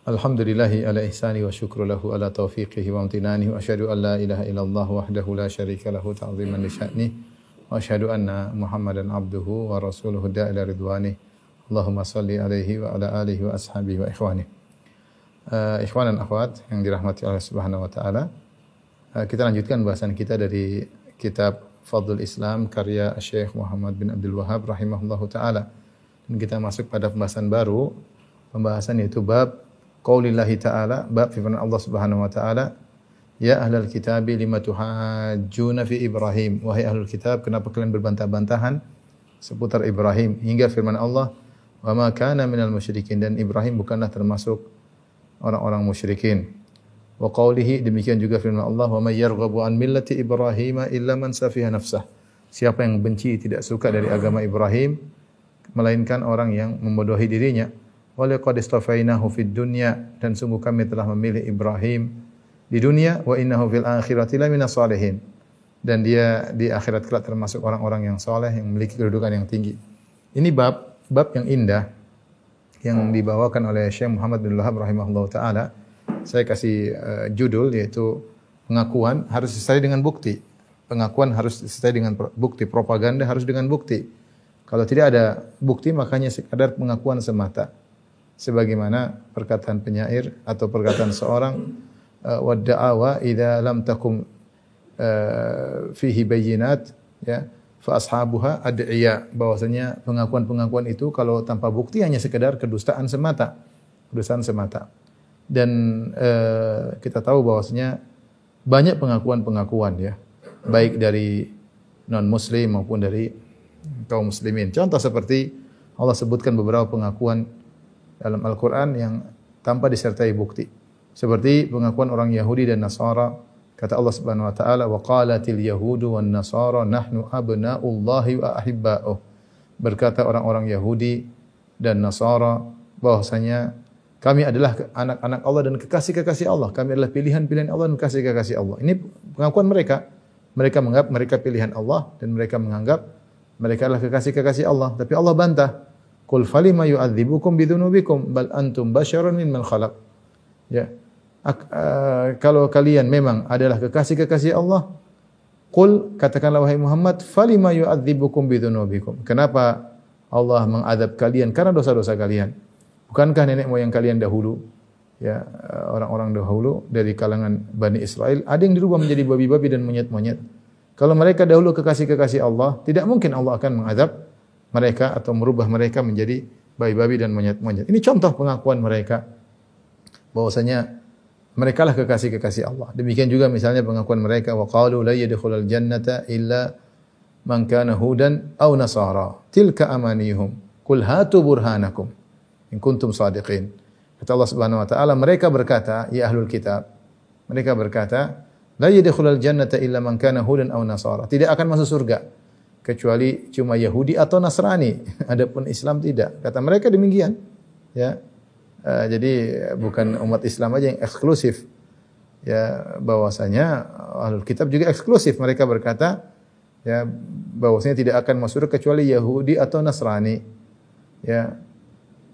Alhamdulillahi ala ihsani wa syukru lahu ala taufiqihi wa amtinani wa asyhadu an la ilaha illallah wahdahu la syarika lahu ta'ziman li wa asyhadu anna Muhammadan abduhu wa rasuluhu da'ila ridwani. Allahumma salli alaihi wa ala alihi wa ashabihi wa ikhwani. Uh, ikhwan dan akhwat yang dirahmati Allah Subhanahu wa taala. Uh, kita lanjutkan bahasan kita dari kitab Fadlul Islam karya Syekh Muhammad bin Abdul Wahab rahimahullahu taala. Dan kita masuk pada pembahasan baru, pembahasan yaitu bab qaulillahi taala, bab firman Allah Subhanahu wa taala, Ya ahlal kitabi lima tuhajjuna fi Ibrahim. Wahai ahlul kitab, kenapa kalian berbantah-bantahan seputar Ibrahim hingga firman Allah, "Wa ma kana minal musyrikin" dan Ibrahim bukanlah termasuk orang-orang musyrikin. Wa qawlihi demikian juga firman Allah, "Wa may yarghabu an millati Ibrahim illa man safiha nafsah." Siapa yang benci tidak suka dari agama Ibrahim melainkan orang yang membodohi dirinya. Wa laqad istafainahu fid dunya dan sungguh kami telah memilih Ibrahim di dunia wa innahu fil akhirati laminas salihin. Dan dia di akhirat kelak termasuk orang-orang yang soleh yang memiliki kedudukan yang tinggi. Ini bab bab yang indah yang dibawakan oleh Syekh Muhammad bin Wahab rahimahullah taala. Saya kasih uh, judul yaitu pengakuan harus disertai dengan bukti. Pengakuan harus disertai dengan bukti. Propaganda harus dengan bukti. Kalau tidak ada bukti makanya sekadar pengakuan semata. Sebagaimana perkataan penyair atau perkataan seorang wa da'awa idza lam takum fihi bayyinat ya fa ashabuha ad'iya. Bahwasanya pengakuan-pengakuan itu kalau tanpa bukti hanya sekedar kedustaan semata kedustaan semata. Dan uh, kita tahu bahwasanya banyak pengakuan-pengakuan ya baik dari non muslim maupun dari kaum muslimin. Contoh seperti Allah sebutkan beberapa pengakuan dalam Al-Qur'an yang tanpa disertai bukti. Seperti pengakuan orang Yahudi dan Nasara kata Allah Subhanahu wa taala wa qalatil yahudu wan nasara nahnu abnaullahi wa ahibba'uh. Berkata orang-orang Yahudi dan Nasara bahwasanya kami adalah anak-anak Allah dan kekasih-kekasih Allah. Kami adalah pilihan-pilihan Allah dan kekasih-kekasih Allah. Ini pengakuan mereka. Mereka menganggap mereka pilihan Allah dan mereka menganggap mereka adalah kekasih-kekasih Allah. Tapi Allah bantah qul falima yu'adzibukum bidzunubikum bal antum basyarun mimman khalaq ya uh, kalau kalian memang adalah kekasih-kekasih Allah, qul katakanlah wahai Muhammad, falima yu'adzibukum bidzunubikum. Kenapa Allah mengadab kalian karena dosa-dosa kalian? Bukankah nenek moyang kalian dahulu ya orang-orang dahulu dari kalangan Bani Israel ada yang dirubah menjadi babi-babi dan monyet-monyet. Kalau mereka dahulu kekasih-kekasih Allah, tidak mungkin Allah akan mengadab mereka atau merubah mereka menjadi babi-babi dan monyet-monyet. Ini contoh pengakuan mereka bahwasanya mereka lah kekasih-kekasih Allah. Demikian juga misalnya pengakuan mereka wa qalu la yadkhulul jannata illa man kana hudan aw nasara. Tilka amanihum. Qul hatu burhanakum in kuntum sadiqin. Kata Allah Subhanahu wa taala, mereka berkata, ya ahlul kitab. Mereka berkata, la yadkhulul jannata illa man kana hudan aw nasara. Tidak akan masuk surga kecuali cuma Yahudi atau Nasrani. Adapun Islam tidak. Kata mereka demikian. Ya, Uh, jadi bukan umat Islam aja yang eksklusif. Ya, bahwasanya ahlul kitab juga eksklusif. Mereka berkata ya bahwasanya tidak akan masuk kecuali Yahudi atau Nasrani. Ya.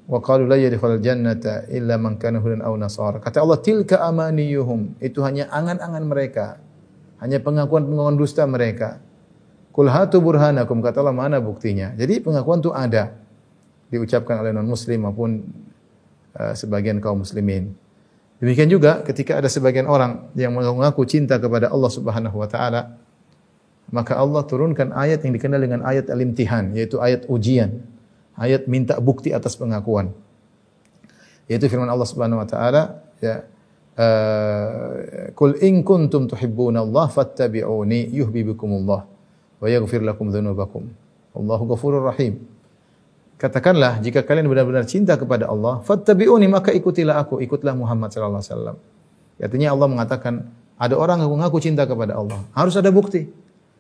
Wa qalu la yadkhulul jannata illa man kana hudan aw nasara. Kata Allah tilka amaniyuhum. Itu hanya angan-angan mereka. Hanya pengakuan-pengakuan dusta mereka. Kul hatu burhanakum kata Allah mana buktinya. Jadi pengakuan itu ada diucapkan oleh non muslim maupun Uh, sebagian kaum muslimin. Demikian juga ketika ada sebagian orang yang mengaku cinta kepada Allah Subhanahu wa taala, maka Allah turunkan ayat yang dikenal dengan ayat al-imtihan, yaitu ayat ujian, ayat minta bukti atas pengakuan. Yaitu firman Allah Subhanahu wa taala, ya Kul in kuntum tuhibbuna Allah fattabi'uni yuhibbukumullah wa yaghfir lakum dzunubakum. Allahu ghafurur rahim. Katakanlah jika kalian benar-benar cinta kepada Allah, fattabi'uni maka ikutilah aku, ikutlah Muhammad sallallahu alaihi wasallam. Artinya Allah mengatakan ada orang yang mengaku cinta kepada Allah, harus ada bukti.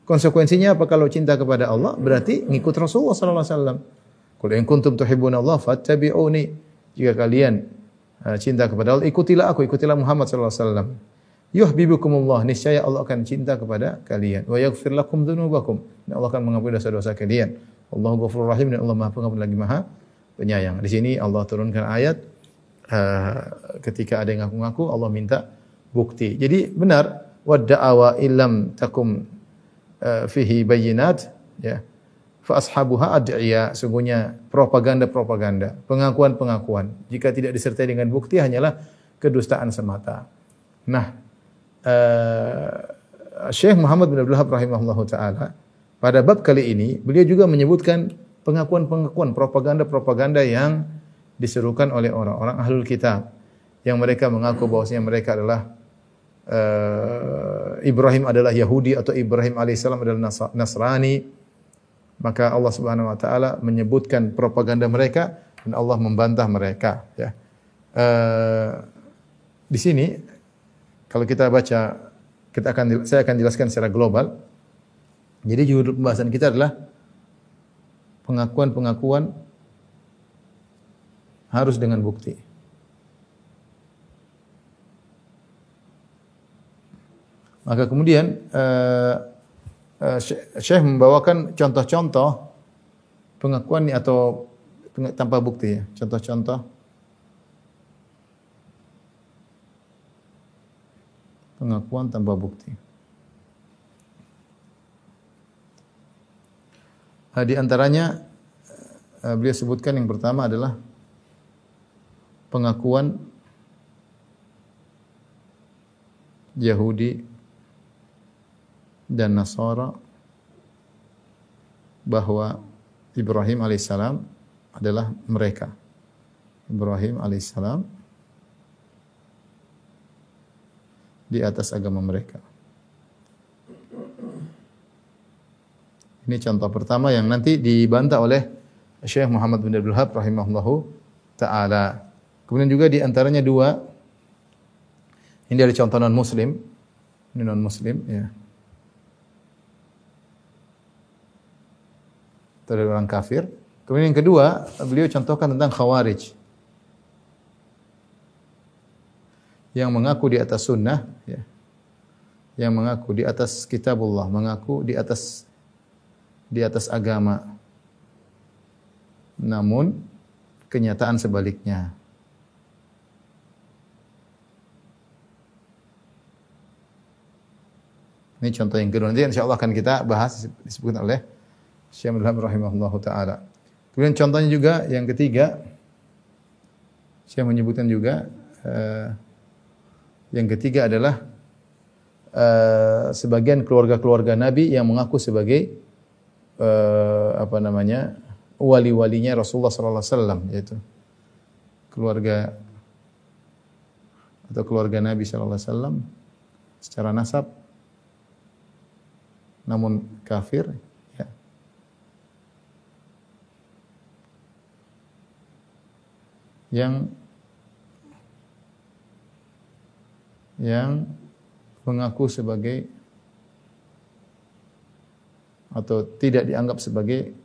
Konsekuensinya apa kalau cinta kepada Allah? Berarti ngikut Rasulullah sallallahu alaihi wasallam. Qul in kuntum tuhibbuna fattabi'uni. Jika kalian uh, cinta kepada Allah, ikutilah aku, ikutilah Muhammad sallallahu alaihi wasallam. Yuhibbukumullah, niscaya Allah akan cinta kepada kalian. Wa yaghfir lakum dzunubakum. Dan Allah akan mengampuni dosa-dosa kalian. Allahu Ghafurur Rahim dan Allah Maha Pengampun lagi Maha Penyayang. Di sini Allah turunkan ayat uh, ketika ada yang ngaku-ngaku Allah minta bukti. Jadi benar wadda'awa illam takum uh, fihi bayinat ya fa ashabuha ad'iya sungguhnya propaganda-propaganda pengakuan-pengakuan jika tidak disertai dengan bukti hanyalah kedustaan semata nah uh, Syekh Muhammad bin Abdul Wahab rahimahullahu taala pada bab kali ini beliau juga menyebutkan pengakuan-pengakuan propaganda-propaganda yang diserukan oleh orang-orang ahlul kitab yang mereka mengaku bahwasanya mereka adalah uh, Ibrahim adalah Yahudi atau Ibrahim alaihissalam adalah Nasrani, maka Allah Subhanahu wa taala menyebutkan propaganda mereka dan Allah membantah mereka ya. Uh, di sini kalau kita baca kita akan saya akan jelaskan secara global. Jadi judul pembahasan kita adalah pengakuan-pengakuan harus dengan bukti. Maka kemudian uh, uh, Syekh membawakan contoh-contoh pengakuan atau tanpa bukti ya. Contoh-contoh pengakuan tanpa bukti. Nah, di antaranya uh, beliau sebutkan yang pertama adalah pengakuan Yahudi dan Nasara bahwa Ibrahim alaihissalam adalah mereka. Ibrahim alaihissalam di atas agama mereka. Ini contoh pertama yang nanti dibantah oleh Syekh Muhammad bin Abdul Wahab rahimahullahu taala. Kemudian juga di antaranya dua ini dari contoh non muslim. Ini non muslim ya. dari orang kafir. Kemudian yang kedua, beliau contohkan tentang khawarij. Yang mengaku di atas sunnah, ya. yang mengaku di atas kitabullah, mengaku di atas di atas agama. Namun kenyataan sebaliknya. Ini contoh yang kedua. Nanti insya Allah akan kita bahas disebutkan oleh Syekh Abdul rahimahullah taala. Kemudian contohnya juga yang ketiga saya menyebutkan juga uh, yang ketiga adalah uh, sebagian keluarga-keluarga Nabi yang mengaku sebagai uh, apa namanya wali-walinya Rasulullah sallallahu alaihi wasallam yaitu keluarga atau keluarga Nabi sallallahu alaihi wasallam secara nasab namun kafir yang yang mengaku sebagai atau tidak dianggap sebagai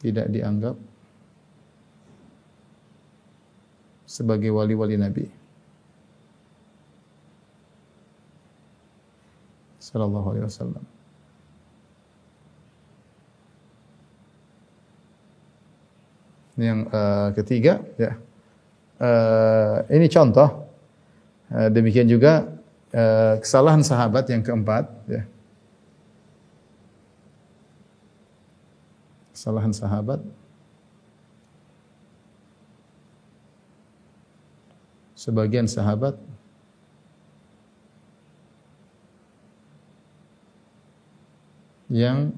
tidak dianggap sebagai wali-wali Nabi. Sallallahu alaihi wasallam. Yang uh, ketiga, ya. Uh, ini contoh. Uh, demikian juga uh, kesalahan sahabat yang keempat, ya. Kesalahan sahabat sebagian sahabat yang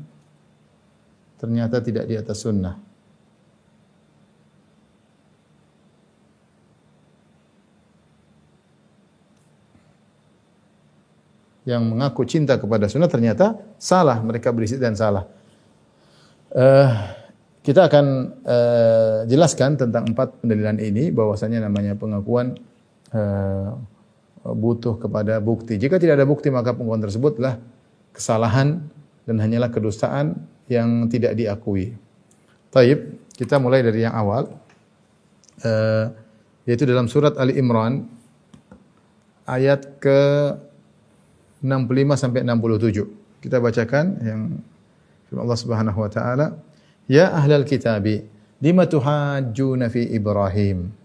ternyata tidak di atas sunnah. Yang mengaku cinta kepada sunnah ternyata salah mereka berisik dan salah. Uh, kita akan uh, jelaskan tentang empat pendalilan ini bahwasanya namanya pengakuan uh, butuh kepada bukti. Jika tidak ada bukti maka pengakuan tersebutlah kesalahan dan hanyalah kedustaan yang tidak diakui. Taib, kita mulai dari yang awal. Uh, yaitu dalam surat Ali Imran ayat ke 65 sampai 67. Kita bacakan yang firman Allah Subhanahu wa taala, "Ya ahlal kitabi, lima tuhajjuna fi Ibrahim?"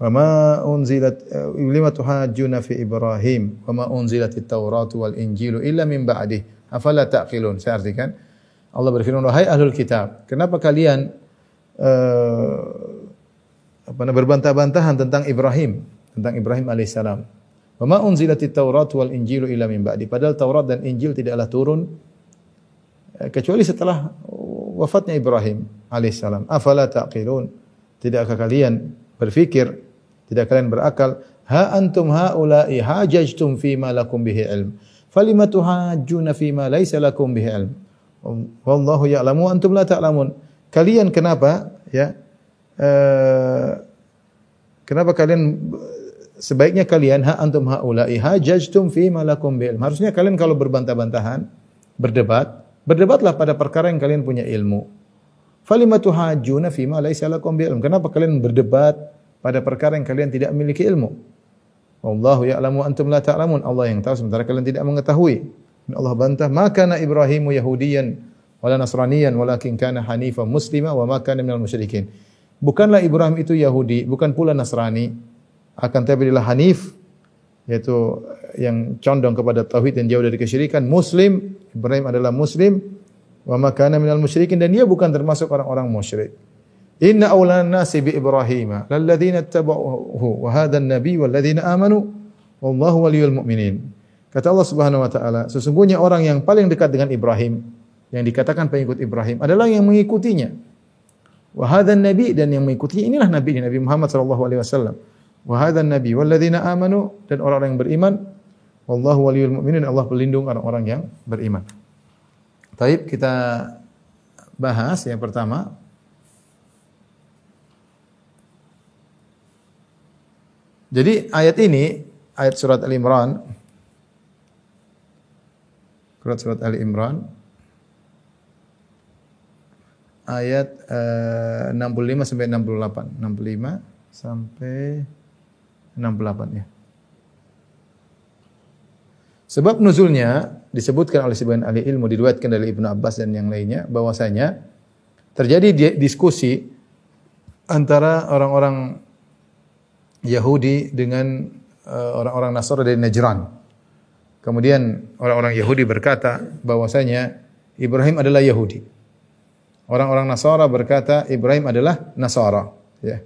وما أنزلت لما تحاجون في إبراهيم وما أنزلت التوراة والإنجيل إلا من بعده أفلا تعقلون saya artikan Allah berfirman wahai ahlul kitab kenapa kalian uh, apa berbantah-bantahan tentang Ibrahim tentang Ibrahim alaihissalam wa ma unzilatit Taurat wal Injilu illa min ba'di padahal Taurat dan Injil tidaklah turun eh, kecuali setelah wafatnya Ibrahim alaihissalam afala taqilun tidakkah kalian berfikir tidak kalian berakal. Ha antum haula'i hajajtum fi ma lakum bihi ilm. Falima tuhajjuna fi ma laisa lakum bihi ilm. Wallahu ya'lamu antum la ta'lamun. Kalian kenapa ya? Uh, kenapa kalian sebaiknya kalian ha antum haula'i hajajtum fi ma lakum bihi ilm. Harusnya kalian kalau berbantah-bantahan, berdebat, berdebatlah pada perkara yang kalian punya ilmu. Falima tuhajjuna fi ma laisa lakum. Kenapa kalian berdebat pada perkara yang kalian tidak memiliki ilmu. Wallahu ya'lamu antum la ta'lamun. Allah yang tahu sementara kalian tidak mengetahui. Dan Allah bantah, "Ma kana Ibrahimu Yahudiyan wala Nasraniyan walakin kana hanifan muslima wa ma kana minal musyrikin." Bukanlah Ibrahim itu Yahudi, bukan pula Nasrani, akan tapi adalah Hanif yaitu yang condong kepada tauhid dan jauh dari kesyirikan, muslim, Ibrahim adalah muslim, wa ma kana minal musyrikin dan dia bukan termasuk orang-orang musyrik. Inna awlan nasi bi Ibrahim lalladzina ittaba'uhu wa an-nabi walladzina amanu wallahu waliyul mu'minin. Kata Allah Subhanahu wa taala, sesungguhnya orang yang paling dekat dengan Ibrahim yang dikatakan pengikut Ibrahim adalah yang mengikutinya. Wa nabi dan yang mengikutinya inilah nabi Nabi Muhammad sallallahu alaihi wasallam. Wa hadha nabi walladzina amanu dan orang-orang yang beriman. Wallahu waliyul mu'minin Allah pelindung orang-orang yang beriman. Taib kita bahas yang pertama. Jadi ayat ini, ayat surat Al-Imran, surat surat Al-Imran, ayat uh, 65 sampai 68, 65 sampai 68 ya. Sebab nuzulnya disebutkan oleh sebagian ahli ilmu diriwayatkan dari Ibnu Abbas dan yang lainnya bahwasanya terjadi diskusi antara orang-orang Yahudi dengan uh, orang-orang Nasara dari Najran. Kemudian orang-orang Yahudi berkata bahwasanya Ibrahim adalah Yahudi. Orang-orang Nasara berkata Ibrahim adalah Nasara, ya.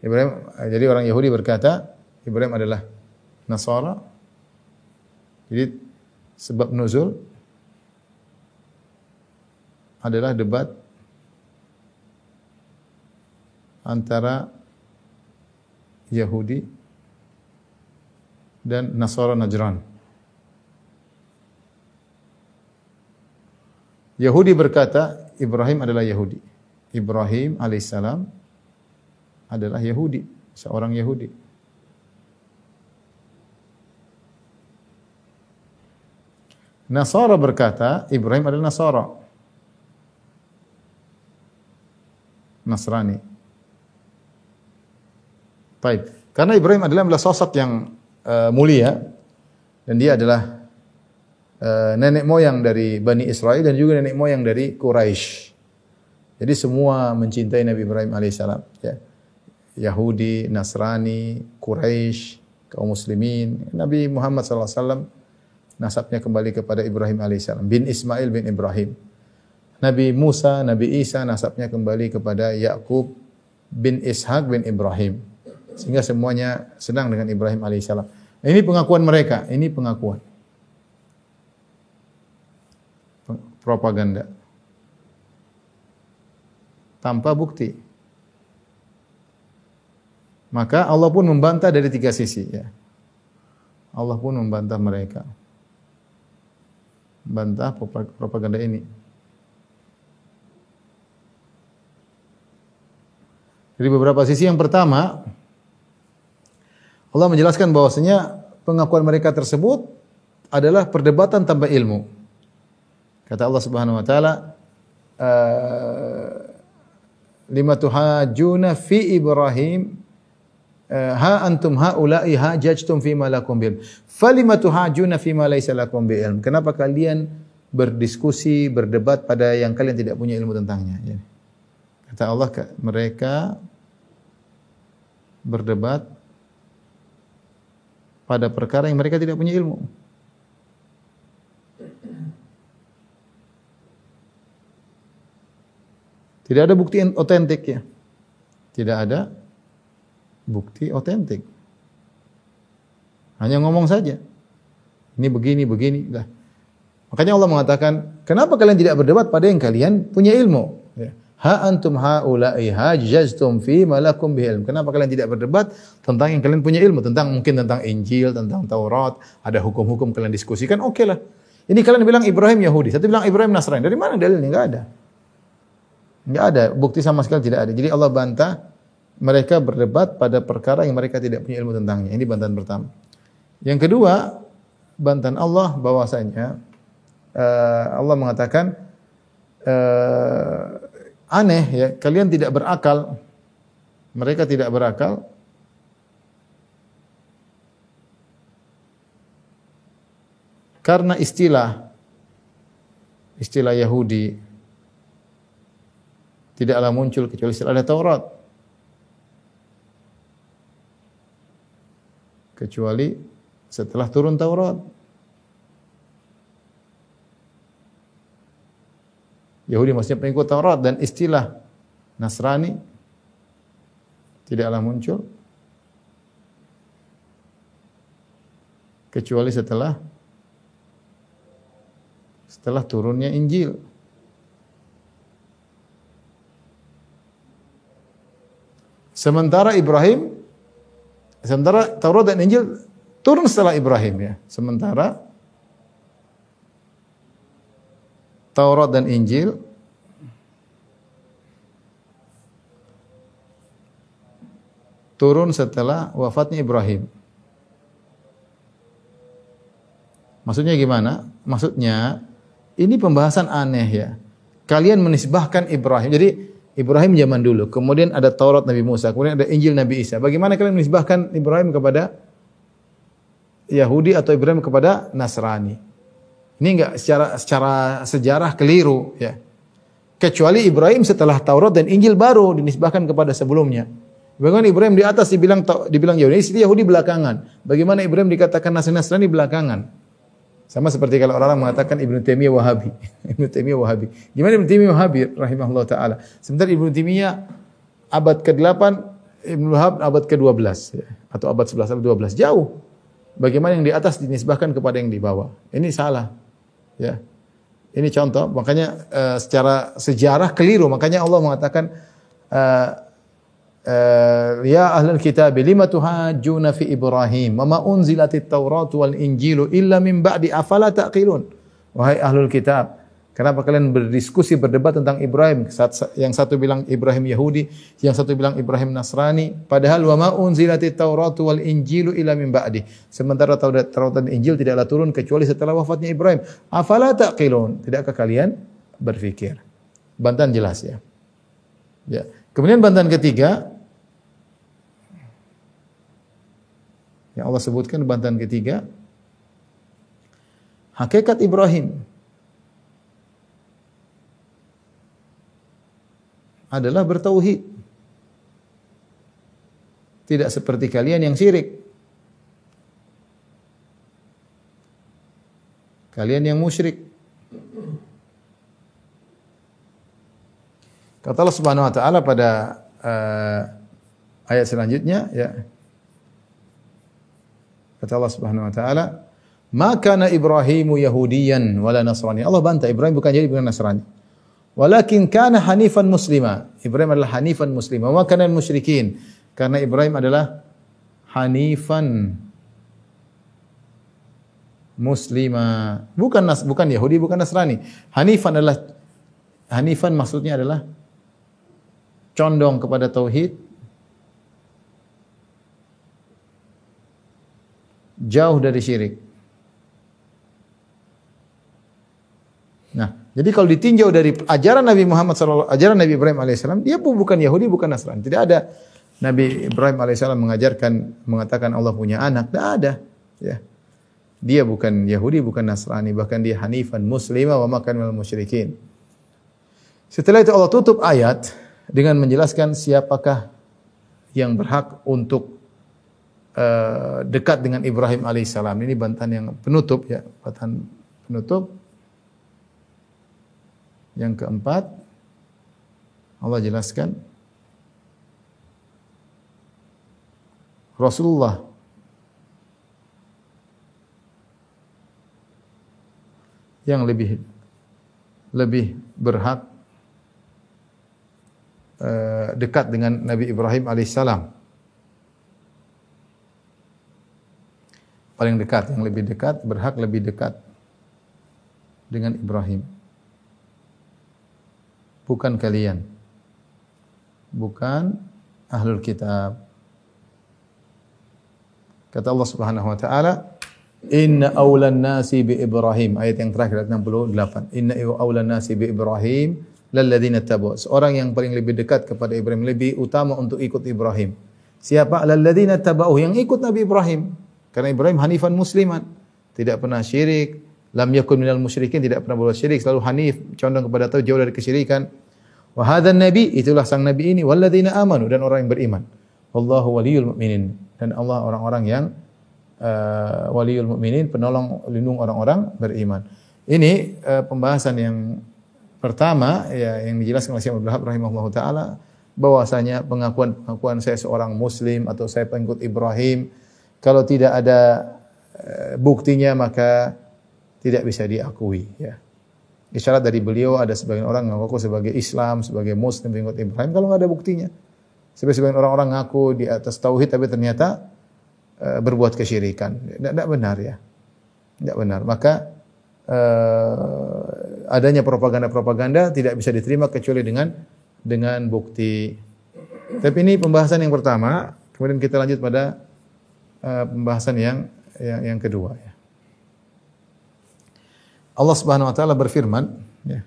Ibrahim jadi orang Yahudi berkata Ibrahim adalah Nasara. Jadi sebab nuzul adalah debat antara Yahudi dan Nasara Najran. Yahudi berkata Ibrahim adalah Yahudi. Ibrahim alaihissalam adalah Yahudi, seorang Yahudi. Nasara berkata Ibrahim adalah Nasara. Nasrani. Baik. Karena Ibrahim adalah sosok yang uh, mulia dan dia adalah uh, nenek moyang dari Bani Israel dan juga nenek moyang dari Quraisy. Jadi semua mencintai Nabi Ibrahim alaihissalam. Ya. Yahudi, Nasrani, Quraisy, kaum muslimin. Nabi Muhammad SAW nasabnya kembali kepada Ibrahim alaihissalam. Bin Ismail bin Ibrahim. Nabi Musa, Nabi Isa nasabnya kembali kepada Yakub bin Ishak bin Ibrahim. Sehingga semuanya senang dengan Ibrahim alaihissalam. Ini pengakuan mereka, ini pengakuan. Propaganda. Tanpa bukti. Maka Allah pun membantah dari tiga sisi ya. Allah pun membantah mereka. Bantah propaganda ini. Jadi beberapa sisi yang pertama, Allah menjelaskan bahwasanya pengakuan mereka tersebut adalah perdebatan tanpa ilmu. Kata Allah Subhanahu wa taala, lima tuhajuna fi Ibrahim ha antum haula'i hajajtum fi lakum bil falima tuhajuna fi ma laysa lakum bi ilm kenapa kalian berdiskusi berdebat pada yang kalian tidak punya ilmu tentangnya ya. kata Allah mereka berdebat pada perkara yang mereka tidak punya ilmu Tidak ada bukti otentik ya. Tidak ada bukti otentik. Hanya ngomong saja. Ini begini, begini. Lah. Makanya Allah mengatakan, kenapa kalian tidak berdebat pada yang kalian punya ilmu? Ya. Ha antum haula'i hajjaztum fi malakum ilm. Kenapa kalian tidak berdebat tentang yang kalian punya ilmu, tentang mungkin tentang Injil, tentang Taurat, ada hukum-hukum kalian diskusikan, oke okay lah. Ini kalian bilang Ibrahim Yahudi, satu bilang Ibrahim Nasrani. Dari mana dalilnya? Enggak ada. Enggak ada, bukti sama sekali tidak ada. Jadi Allah bantah mereka berdebat pada perkara yang mereka tidak punya ilmu tentangnya. Ini bantahan pertama. Yang kedua, bantahan Allah bahwasanya uh, Allah mengatakan uh, aneh ya, kalian tidak berakal. Mereka tidak berakal. Karena istilah istilah Yahudi tidaklah muncul kecuali setelah ada Taurat. Kecuali setelah turun Taurat. Yahudi maksudnya pengikut Taurat dan istilah Nasrani tidaklah muncul kecuali setelah setelah turunnya Injil. Sementara Ibrahim Sementara Taurat dan Injil turun setelah Ibrahim ya. Sementara Taurat dan Injil turun setelah wafatnya Ibrahim. Maksudnya gimana? Maksudnya ini pembahasan aneh ya. Kalian menisbahkan Ibrahim. Jadi Ibrahim zaman dulu, kemudian ada Taurat Nabi Musa, kemudian ada Injil Nabi Isa. Bagaimana kalian menisbahkan Ibrahim kepada Yahudi atau Ibrahim kepada Nasrani? Ini enggak secara secara sejarah keliru ya. Kecuali Ibrahim setelah Taurat dan Injil baru dinisbahkan kepada sebelumnya. Bagaimana Ibrahim di atas dibilang dibilang Yahudi, Yahudi belakangan. Bagaimana Ibrahim dikatakan Nasrani belakangan? Sama seperti kalau orang-orang mengatakan Ibnu Taimiyah Wahabi. Ibnu Taimiyah Wahabi. Gimana Ibnu Taimiyah Wahabi rahimahullah taala? Sebentar Ibnu Taimiyah abad ke-8, Ibnu Wahab abad ke-12 ya. atau abad 11 atau 12. Jauh. Bagaimana yang di atas dinisbahkan kepada yang di bawah. Ini salah. Ya. Ini contoh, makanya uh, secara sejarah keliru. Makanya Allah mengatakan uh, Uh, ya ahlul kitab lima tuhajjuna fi Ibrahim? Wa ma unzilatit Taurat wal Injilu illa min ba'di? Afala taqilun? Wahai ahlul kitab kenapa kalian berdiskusi berdebat tentang Ibrahim? Yang satu bilang Ibrahim Yahudi yang satu bilang Ibrahim Nasrani. Padahal wa ma unzilatit Taurat wal Injilu illa min ba'di? Sementara Taurat dan Injil tidaklah turun kecuali setelah wafatnya Ibrahim. Afala taqilun? Tidakkah kalian berfikir? Bantahan jelas ya. Ya Kemudian bantahan ketiga yang Allah sebutkan bantahan ketiga hakikat Ibrahim adalah bertauhid. Tidak seperti kalian yang syirik. Kalian yang musyrik. Kata Allah Subhanahu wa taala pada uh, ayat selanjutnya ya. Kata Allah Subhanahu wa taala, "Ma kana Ibrahimu Yahudiyan wala Nasrani." Allah bantah Ibrahim bukan jadi bukan Nasrani. Walakin kana hanifan muslima. Ibrahim adalah hanifan muslima. Wa kana musyrikin. Karena Ibrahim adalah hanifan muslima. Bukan nas, bukan Yahudi, bukan Nasrani. Hanifan adalah hanifan maksudnya adalah condong kepada tauhid jauh dari syirik. Nah, jadi kalau ditinjau dari ajaran Nabi Muhammad SAW, ajaran Nabi Ibrahim alaihissalam, dia bukan Yahudi, bukan Nasrani. Tidak ada Nabi Ibrahim alaihissalam mengajarkan, mengatakan Allah punya anak. Tidak ada. Ya. Dia bukan Yahudi, bukan Nasrani, bahkan dia Hanifan Muslimah wa makan minal musyrikin. Setelah itu Allah tutup ayat dengan menjelaskan siapakah yang berhak untuk uh, dekat dengan Ibrahim alaihissalam. Ini bantahan yang penutup ya, bantahan penutup. Yang keempat, Allah jelaskan Rasulullah yang lebih lebih berhak dekat dengan Nabi Ibrahim alaihissalam. Paling dekat, yang lebih dekat, berhak lebih dekat dengan Ibrahim bukan kalian. Bukan ahlul kitab. Kata Allah Subhanahu wa taala, "Inna awlan nasi bi Ibrahim." Ayat yang terakhir ayat 68. "Inna awlan nasi bi Ibrahim lalladzina tabu." Seorang yang paling lebih dekat kepada Ibrahim lebih utama untuk ikut Ibrahim. Siapa? Lalladzina tabu yang ikut Nabi Ibrahim. Karena Ibrahim hanifan musliman, tidak pernah syirik, lam yakun minal musyrikin, tidak pernah berbuat syirik, selalu hanif, condong kepada tahu jauh dari kesyirikan. Wa hadzal nabi itulah sang nabi ini walladzina amanu dan orang yang beriman. Wallahu waliyul mu'minin dan Allah orang-orang yang uh, waliyul mu'minin penolong lindung orang-orang beriman. Ini uh, pembahasan yang pertama ya yang dijelaskan oleh Syekh Abdul rahimahullah taala bahwasanya pengakuan-pengakuan saya seorang muslim atau saya pengikut Ibrahim kalau tidak ada uh, buktinya maka tidak bisa diakui ya. Isyarat dari beliau ada sebagian orang ngaku sebagai Islam, sebagai Muslim, pengikut Ibrahim kalau nggak ada buktinya. Sebagian orang-orang ngaku di atas tauhid tapi ternyata uh, berbuat kesyirikan. Tidak benar ya. Tidak benar. Maka uh, adanya propaganda-propaganda tidak bisa diterima kecuali dengan dengan bukti. Tapi ini pembahasan yang pertama. Kemudian kita lanjut pada uh, pembahasan yang yang, yang kedua. Ya. Allah Subhanahu wa taala berfirman ya.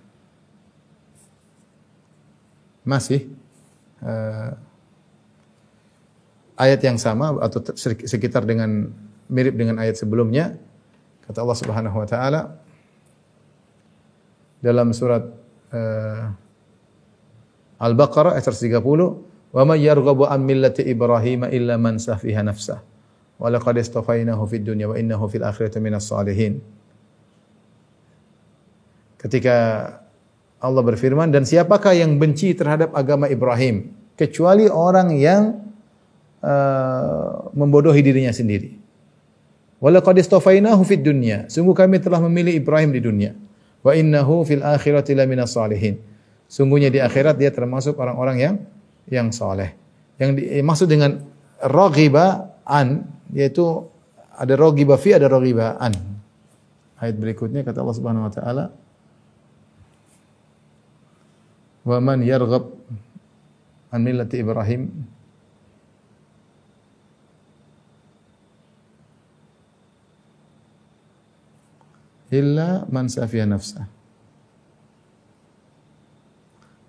Masih uh, ayat yang sama atau sekitar dengan mirip dengan ayat sebelumnya kata Allah Subhanahu wa taala dalam surat uh, Al-Baqarah ayat 130 wa may yarghabu an millati Ibrahim illa man safiha nafsah wa laqad istafainahu fid dunya wa innahu fil akhirati minas salihin Ketika Allah berfirman dan siapakah yang benci terhadap agama Ibrahim kecuali orang yang uh, membodohi dirinya sendiri. Walaqad istafainahu fid dunya. Sungguh kami telah memilih Ibrahim di dunia. Wa innahu fil akhirati laminas salihin. Sungguhnya di akhirat dia termasuk orang-orang yang yang saleh. Yang dimaksud dengan raghiba an yaitu ada raghiba fi ada raghiba an. Ayat berikutnya kata Allah Subhanahu wa taala wa man yarghab an millati Ibrahim illa man safiya nafsah.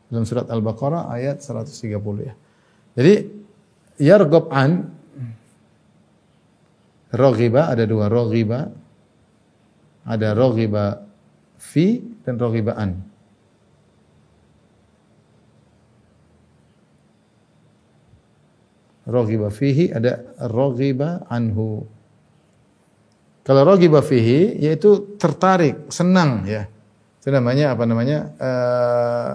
Dalam surat Al-Baqarah ayat 130 ya. Jadi yarghab an raghiba ada dua raghiba ada raghiba fi dan raghiba an. Raghiba fihi ada raghiba anhu. Kalau raghiba fihi yaitu tertarik, senang ya. Itu namanya apa namanya? Uh,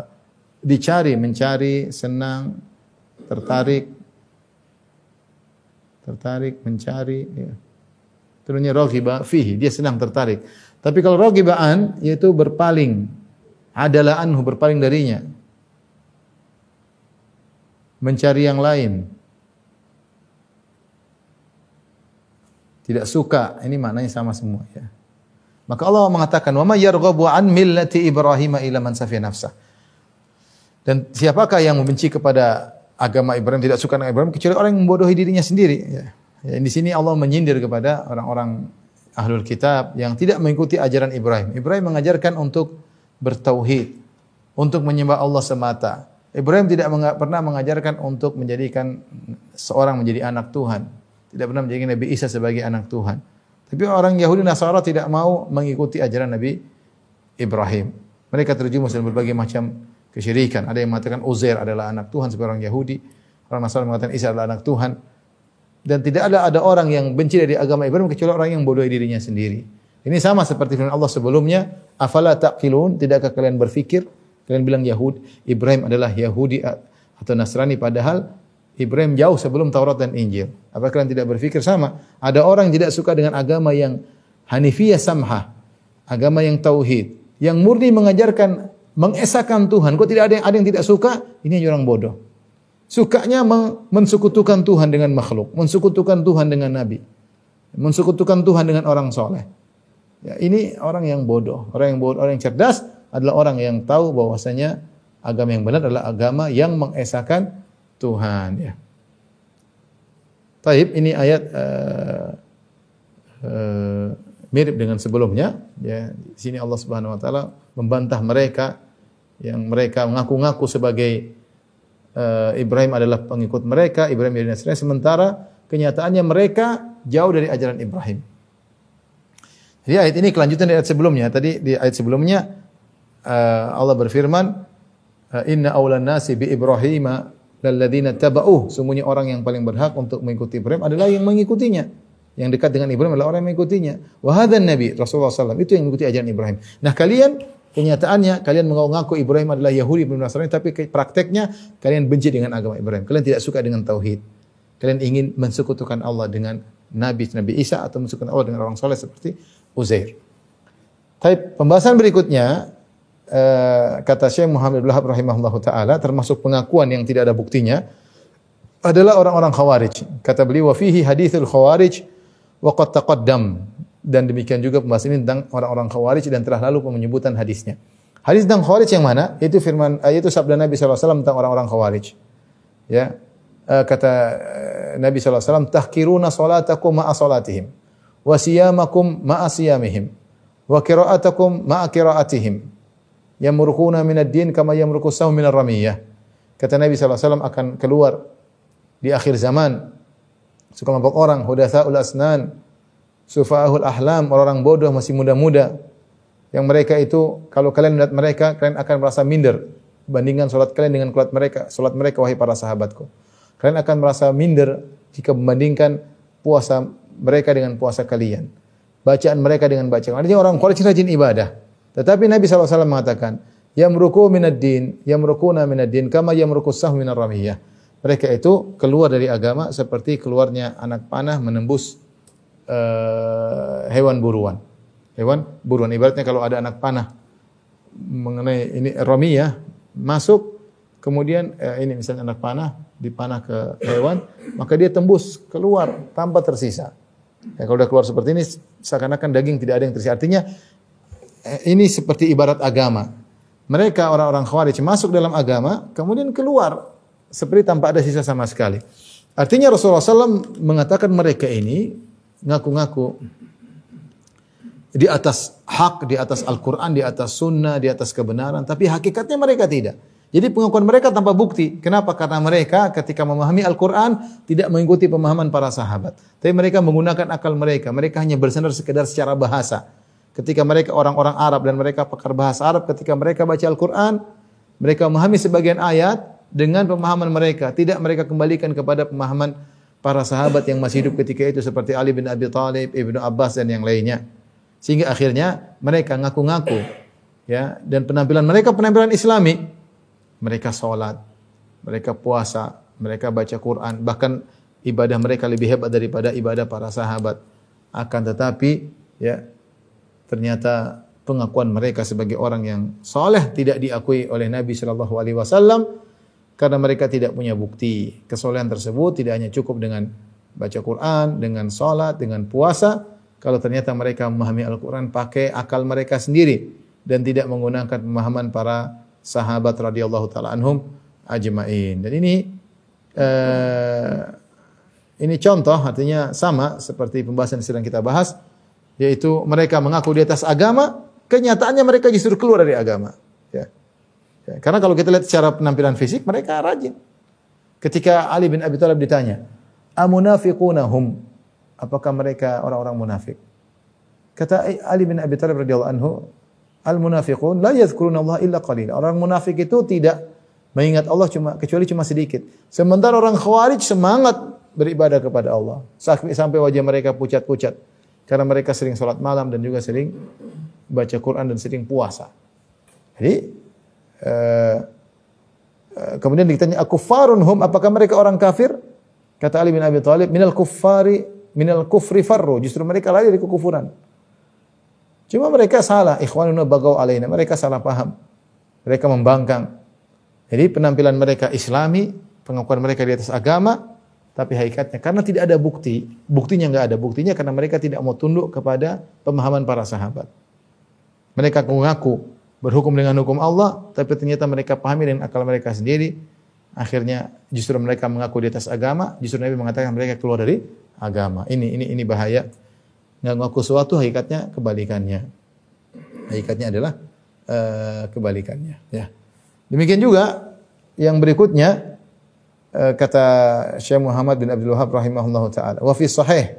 dicari, mencari, senang, tertarik. Tertarik, mencari ya. Itu namanya fihi, dia senang tertarik. Tapi kalau raghibaan yaitu berpaling, adalah anhu berpaling darinya. Mencari yang lain. Tidak suka. Ini maknanya sama semua ya. Maka Allah mengatakan, "Wa may yarghabu an millati Ibrahim ila man safiya nafsah." Dan siapakah yang membenci kepada agama Ibrahim tidak suka dengan Ibrahim kecuali orang yang membodohi dirinya sendiri ya. Ya, di sini Allah menyindir kepada orang-orang ahlul kitab yang tidak mengikuti ajaran Ibrahim. Ibrahim mengajarkan untuk bertauhid, untuk menyembah Allah semata. Ibrahim tidak pernah mengajarkan untuk menjadikan seorang menjadi anak Tuhan. Tidak pernah menjadikan Nabi Isa sebagai anak Tuhan. Tapi orang Yahudi Nasara tidak mau mengikuti ajaran Nabi Ibrahim. Mereka terjumus dalam berbagai macam kesyirikan. Ada yang mengatakan Uzair adalah anak Tuhan sebagai orang Yahudi. Orang Nasara mengatakan Isa adalah anak Tuhan. Dan tidak ada ada orang yang benci dari agama Ibrahim kecuali orang yang bodoh dirinya sendiri. Ini sama seperti firman Allah sebelumnya, afala taqilun, tidakkah kalian berfikir? Kalian bilang Yahud, Ibrahim adalah Yahudi atau Nasrani padahal Ibrahim jauh sebelum Taurat dan Injil. Apa kalian tidak berfikir sama? Ada orang yang tidak suka dengan agama yang Hanifiyah samha, agama yang tauhid, yang murni mengajarkan mengesahkan Tuhan. Kok tidak ada yang ada yang tidak suka? Ini orang bodoh. Sukanya mensekutukan Tuhan dengan makhluk, mensekutukan Tuhan dengan nabi, mensekutukan Tuhan dengan orang soleh. Ya, ini orang yang bodoh, orang yang bodoh, orang yang cerdas adalah orang yang tahu bahwasanya agama yang benar adalah agama yang mengesahkan Tuhan. Ya. Taib ini ayat uh, uh, mirip dengan sebelumnya. Ya, di sini Allah Subhanahu Wa Taala membantah mereka yang mereka mengaku-ngaku sebagai uh, Ibrahim adalah pengikut mereka, Ibrahim dari Nasrani, sementara kenyataannya mereka jauh dari ajaran Ibrahim. Jadi ayat ini kelanjutan dari ayat sebelumnya. Tadi di ayat sebelumnya Allah berfirman, Inna awlan nasi bi Ibrahim lalladzina taba'uh. Sungguhnya orang yang paling berhak untuk mengikuti Ibrahim adalah yang mengikutinya. Yang dekat dengan Ibrahim adalah orang yang mengikutinya. Wahadan Nabi Rasulullah SAW itu yang mengikuti ajaran Ibrahim. Nah kalian Kenyataannya kalian mengaku Ibrahim adalah Yahudi Ibrahim Nasrani tapi prakteknya kalian benci dengan agama Ibrahim. Kalian tidak suka dengan tauhid. Kalian ingin mensekutukan Allah dengan Nabi Nabi Isa atau mensekutukan Allah dengan orang soleh seperti Uzair. Tapi pembahasan berikutnya uh, kata Syekh Muhammad bin Wahab taala termasuk pengakuan yang tidak ada buktinya adalah orang-orang Khawarij. Kata beliau wa fihi hadithul Khawarij wa qad taqaddam dan demikian juga pembahasan ini tentang orang-orang Khawarij dan telah lalu penyebutan hadisnya. Hadis tentang Khawarij yang mana? Itu firman eh, itu sabda Nabi SAW tentang orang-orang Khawarij. Ya. Uh, kata Nabi SAW, tahkiruna salatakum ma'a salatihim, wa siyamakum ma'a siyamihim, wa kira'atakum ma'a kira'atihim, yamurukuna minad din kama yamuruku sahu minar ramiyah. Kata Nabi SAW akan keluar di akhir zaman sekelompok orang, hudatha'ul asnan, sufahul ahlam, orang-orang bodoh masih muda-muda. Yang mereka itu kalau kalian melihat mereka, kalian akan merasa minder bandingkan salat kalian dengan salat mereka, salat mereka wahai para sahabatku. Kalian akan merasa minder jika membandingkan puasa mereka dengan puasa kalian. Bacaan mereka dengan bacaan. Artinya orang Quraisy rajin ibadah. Tetapi Nabi SAW mengatakan, Yamruku minad din, yamrukuna minad din, kama yamruku sahmu minar ramiyah. Mereka itu keluar dari agama seperti keluarnya anak panah menembus uh, hewan buruan. Hewan buruan. Ibaratnya kalau ada anak panah mengenai ini romi ya masuk kemudian eh, ini misalnya anak panah dipanah ke hewan maka dia tembus keluar tanpa tersisa. Ya, kalau sudah keluar seperti ini seakan-akan daging tidak ada yang tersisa. Artinya ini seperti ibarat agama. Mereka orang-orang khawarij masuk dalam agama kemudian keluar seperti tanpa ada sisa sama sekali. Artinya Rasulullah SAW mengatakan mereka ini ngaku-ngaku di atas hak, di atas Al-Quran, di atas sunnah, di atas kebenaran. Tapi hakikatnya mereka tidak. Jadi pengakuan mereka tanpa bukti. Kenapa? Karena mereka ketika memahami Al-Quran tidak mengikuti pemahaman para sahabat. Tapi mereka menggunakan akal mereka. Mereka hanya bersandar sekedar secara bahasa. Ketika mereka orang-orang Arab dan mereka pakar bahasa Arab, ketika mereka baca Al-Quran, mereka memahami sebagian ayat dengan pemahaman mereka. Tidak mereka kembalikan kepada pemahaman para sahabat yang masih hidup ketika itu seperti Ali bin Abi Thalib, Ibnu Abbas dan yang lainnya. Sehingga akhirnya mereka ngaku-ngaku ya dan penampilan mereka penampilan Islami. Mereka salat, mereka puasa, mereka baca Quran, bahkan ibadah mereka lebih hebat daripada ibadah para sahabat. Akan tetapi ya ternyata pengakuan mereka sebagai orang yang soleh tidak diakui oleh Nabi Shallallahu Alaihi Wasallam karena mereka tidak punya bukti. Kesolehan tersebut tidak hanya cukup dengan baca Quran, dengan salat, dengan puasa, kalau ternyata mereka memahami Al-Quran pakai akal mereka sendiri dan tidak menggunakan pemahaman para sahabat radhiyallahu taala anhum ajmain. Dan ini uh, Ini contoh artinya sama seperti pembahasan yang sedang kita bahas yaitu mereka mengaku di atas agama, kenyataannya mereka justru keluar dari agama. Ya. Ya, karena kalau kita lihat secara penampilan fisik mereka rajin. Ketika Ali bin Abi Thalib ditanya, "Amunafiquna hum?" Apakah mereka orang-orang munafik? Kata Ali bin Abi Thalib radhiyallahu anhu, "Al-munafiqun la yadhkuruna Allah illa qalila." Orang munafik itu tidak mengingat Allah cuma kecuali cuma sedikit. Sementara orang khawarij semangat beribadah kepada Allah. Sampai wajah mereka pucat-pucat. Karena mereka sering sholat malam dan juga sering baca Quran dan sering puasa. Jadi, uh, uh, kemudian ditanya, aku farun hum, apakah mereka orang kafir? Kata Ali bin Abi Thalib, minal kuffari, minal kufri farru. Justru mereka lari dari kekufuran. Cuma mereka salah. Ikhwanuna bagau alaina. Mereka salah paham. Mereka membangkang. Jadi penampilan mereka islami, pengakuan mereka di atas agama, tapi hakikatnya karena tidak ada bukti, buktinya nggak ada buktinya karena mereka tidak mau tunduk kepada pemahaman para sahabat. Mereka mengaku berhukum dengan hukum Allah, tapi ternyata mereka pahami dengan akal mereka sendiri. Akhirnya justru mereka mengaku di atas agama, justru Nabi mengatakan mereka keluar dari agama. Ini ini ini bahaya. Nggak mengaku sesuatu hakikatnya kebalikannya. Hakikatnya adalah uh, kebalikannya. Ya. Demikian juga yang berikutnya kata Syekh Muhammad bin Abdul Wahab rahimahullah taala. Wa fi sahih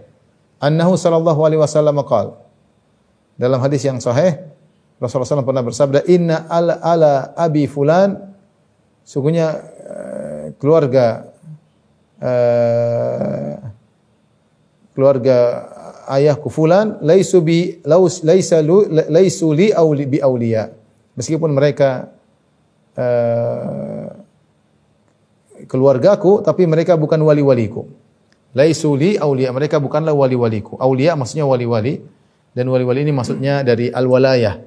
annahu sallallahu alaihi wasallam qala. Dalam hadis yang sahih Rasulullah SAW pernah bersabda, "Inna ala, ala abi fulan" sungguhnya uh, keluarga uh, keluarga ayahku fulan laisu bi laus laisa lu laisu li auli bi auliya. Meskipun mereka uh, keluargaku tapi mereka bukan wali-waliku. Laisu li aulia, mereka bukanlah wali-waliku. Aulia maksudnya wali-wali dan wali-wali ini maksudnya dari al-walayah.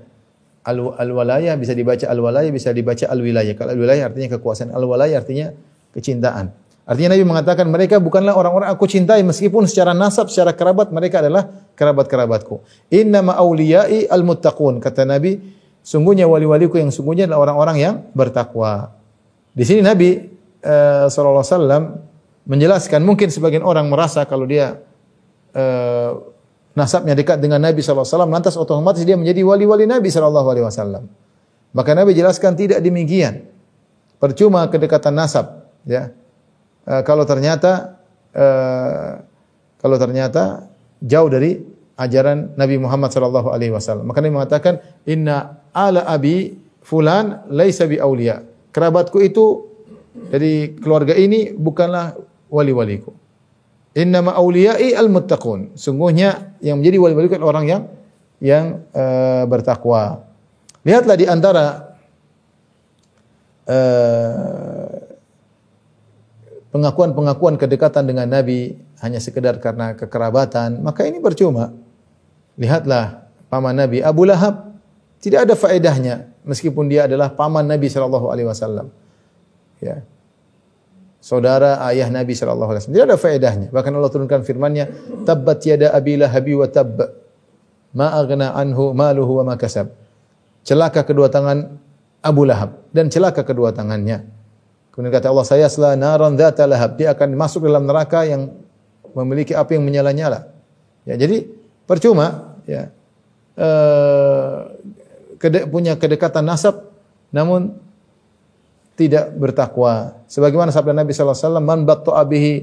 Al-walayah bisa dibaca al-walayah, bisa dibaca al-wilayah. Kalau al-wilayah artinya kekuasaan, al-walayah artinya kecintaan. Artinya Nabi mengatakan mereka bukanlah orang-orang aku cintai meskipun secara nasab, secara kerabat mereka adalah kerabat-kerabatku. Inna ma auliyai al-muttaqun. Kata Nabi, sungguhnya wali-waliku yang sungguhnya adalah orang-orang yang bertakwa. Di sini Nabi uh, alaihi wasallam menjelaskan mungkin sebagian orang merasa kalau dia uh, nasabnya dekat dengan Nabi sallallahu alaihi wasallam lantas otomatis dia menjadi wali-wali Nabi sallallahu alaihi wasallam. Maka Nabi jelaskan tidak demikian. Percuma kedekatan nasab, ya. Uh, kalau ternyata uh, kalau ternyata jauh dari ajaran Nabi Muhammad sallallahu alaihi wasallam. Maka Nabi mengatakan inna ala abi fulan laisa bi auliya. Kerabatku itu dari keluarga ini bukanlah wali-waliku. Innama auliyai al-muttaqun. Sungguhnya yang menjadi wali-waliku adalah orang yang yang uh, bertakwa. Lihatlah di antara uh, pengakuan-pengakuan kedekatan dengan Nabi hanya sekedar karena kekerabatan, maka ini percuma. Lihatlah paman Nabi Abu Lahab tidak ada faedahnya meskipun dia adalah paman Nabi sallallahu alaihi wasallam. Ya saudara ayah Nabi sallallahu alaihi wasallam. Tidak ada faedahnya. Bahkan Allah turunkan firman-Nya, "Tabbat yada Abi Lahab wa tabb. Ma aghna anhu maluhu wa ma kasab." Celaka kedua tangan Abu Lahab dan celaka kedua tangannya. Kemudian kata Allah, "Saya sela naran dzata lahab." Dia akan masuk dalam neraka yang memiliki api yang menyala-nyala. Ya, jadi percuma ya. Kede, punya kedekatan nasab namun tidak bertakwa. Sebagaimana sabda Nabi sallallahu alaihi wasallam, "Man batta'a bihi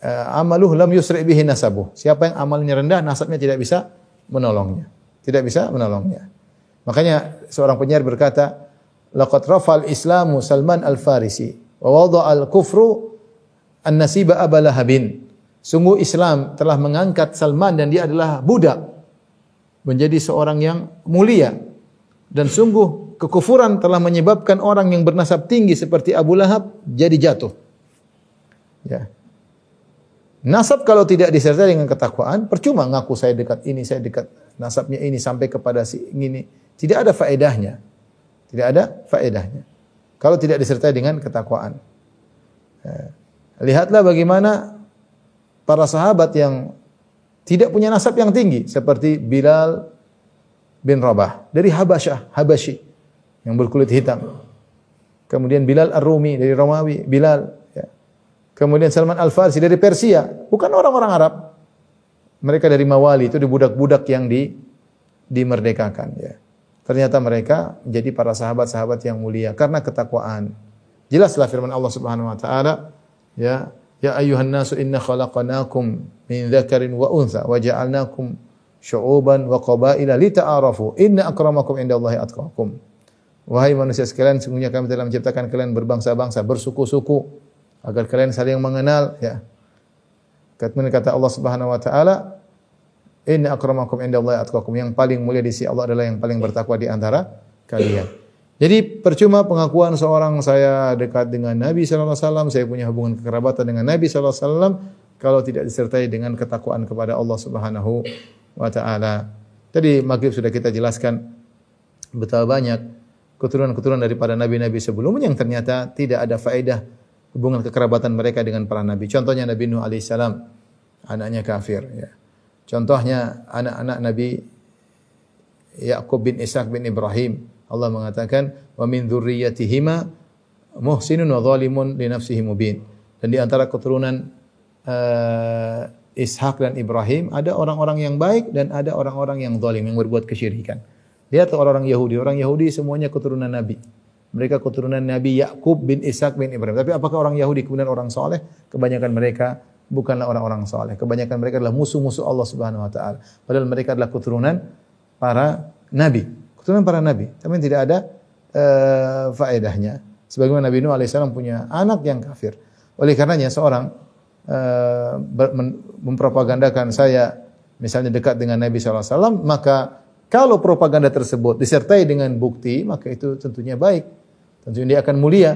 uh, amaluhu lam yusri bihi nasabuh." Siapa yang amalnya rendah, nasabnya tidak bisa menolongnya. Tidak bisa menolongnya. Makanya seorang penyair berkata, "Laqad rafal Islamu Salman al-Farisi wa wada'a al-kufru an-nasiba abalahabin." Sungguh Islam telah mengangkat Salman dan dia adalah budak menjadi seorang yang mulia dan sungguh kekufuran telah menyebabkan orang yang bernasab tinggi seperti Abu Lahab jadi jatuh. Ya. Nasab kalau tidak disertai dengan ketakwaan, percuma ngaku saya dekat ini, saya dekat nasabnya ini sampai kepada si ini. Tidak ada faedahnya. Tidak ada faedahnya. Kalau tidak disertai dengan ketakwaan. Ya. Lihatlah bagaimana para sahabat yang tidak punya nasab yang tinggi seperti Bilal bin Rabah dari Habasyah, Habasyi yang berkulit hitam. Kemudian Bilal Ar-Rumi dari Romawi, Bilal ya. Kemudian Salman Al-Farsi dari Persia, bukan orang-orang Arab. Mereka dari Mawali itu budak-budak yang di dimerdekakan ya. Ternyata mereka menjadi para sahabat-sahabat yang mulia karena ketakwaan. Jelaslah firman Allah Subhanahu wa taala, ya, ya ayuhan nasu inna khalaqnakum min dzakarin wa untha wa ja'alnakum syu'uban wa qabaila lita'arafu inna akramakum indallahi atqakum. Wahai manusia sekalian, sungguhnya kami telah menciptakan kalian berbangsa-bangsa, bersuku-suku agar kalian saling mengenal ya. Kemudian kata Allah Subhanahu wa taala, Inna akramakum indallahi atqakum. Yang paling mulia di sisi Allah adalah yang paling bertakwa di antara kalian. Jadi percuma pengakuan seorang saya dekat dengan Nabi sallallahu alaihi wasallam, saya punya hubungan kekerabatan dengan Nabi sallallahu alaihi wasallam kalau tidak disertai dengan ketakwaan kepada Allah Subhanahu wa taala. Tadi maghrib sudah kita jelaskan betapa banyak keturunan-keturunan daripada nabi-nabi sebelumnya yang ternyata tidak ada faedah hubungan kekerabatan mereka dengan para nabi. Contohnya Nabi Nuh alaihissalam, anaknya kafir ya. Contohnya anak-anak Nabi Yakub bin Ishaq bin Ibrahim. Allah mengatakan wa min dzurriyyatihima muhsinun wa zalimun li nafsihi mubin. Dan di antara keturunan uh, Ishak dan Ibrahim ada orang-orang yang baik dan ada orang-orang yang zalim yang berbuat kesyirikan. Lihat orang-orang Yahudi, orang Yahudi semuanya keturunan Nabi. Mereka keturunan Nabi Yakub bin Ishak bin Ibrahim. Tapi apakah orang Yahudi kemudian orang soleh? Kebanyakan mereka bukanlah orang-orang soleh. Kebanyakan mereka adalah musuh-musuh Allah Subhanahu Wa Taala. Padahal mereka adalah keturunan para nabi, keturunan para nabi. Tapi tidak ada uh, faedahnya. Sebagaimana Nabi Nuh alaihissalam punya anak yang kafir. Oleh karenanya seorang uh, mempropagandakan saya misalnya dekat dengan Nabi SAW, maka kalau propaganda tersebut disertai dengan bukti, maka itu tentunya baik. Tentunya dia akan mulia.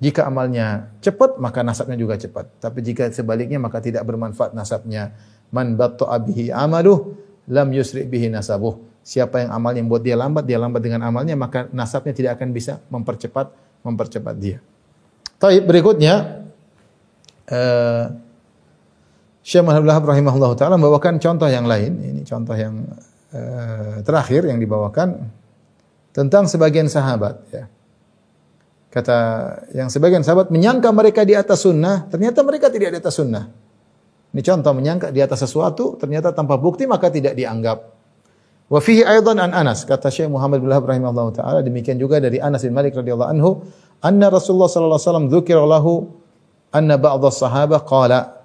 Jika amalnya cepat, maka nasabnya juga cepat. Tapi jika sebaliknya, maka tidak bermanfaat nasabnya. Man batta'a bihi amaluh, lam yusri bihi nasabuh. Siapa yang amalnya membuat dia lambat, dia lambat dengan amalnya, maka nasabnya tidak akan bisa mempercepat mempercepat dia. Tapi berikutnya, uh, Syekh Muhammad Wahab rahimahullah ta'ala membawakan contoh yang lain. Ini contoh yang uh, terakhir yang dibawakan tentang sebagian sahabat. Ya. Kata yang sebagian sahabat menyangka mereka di atas sunnah, ternyata mereka tidak di atas sunnah. Ini contoh menyangka di atas sesuatu, ternyata tanpa bukti maka tidak dianggap. Wa fihi aidan an Anas, kata Syekh Muhammad bin Wahab rahimahullah taala, demikian juga dari Anas bin Malik radhiyallahu anhu, anna Rasulullah sallallahu alaihi wasallam dzukira lahu anna ba'dha sahabah qala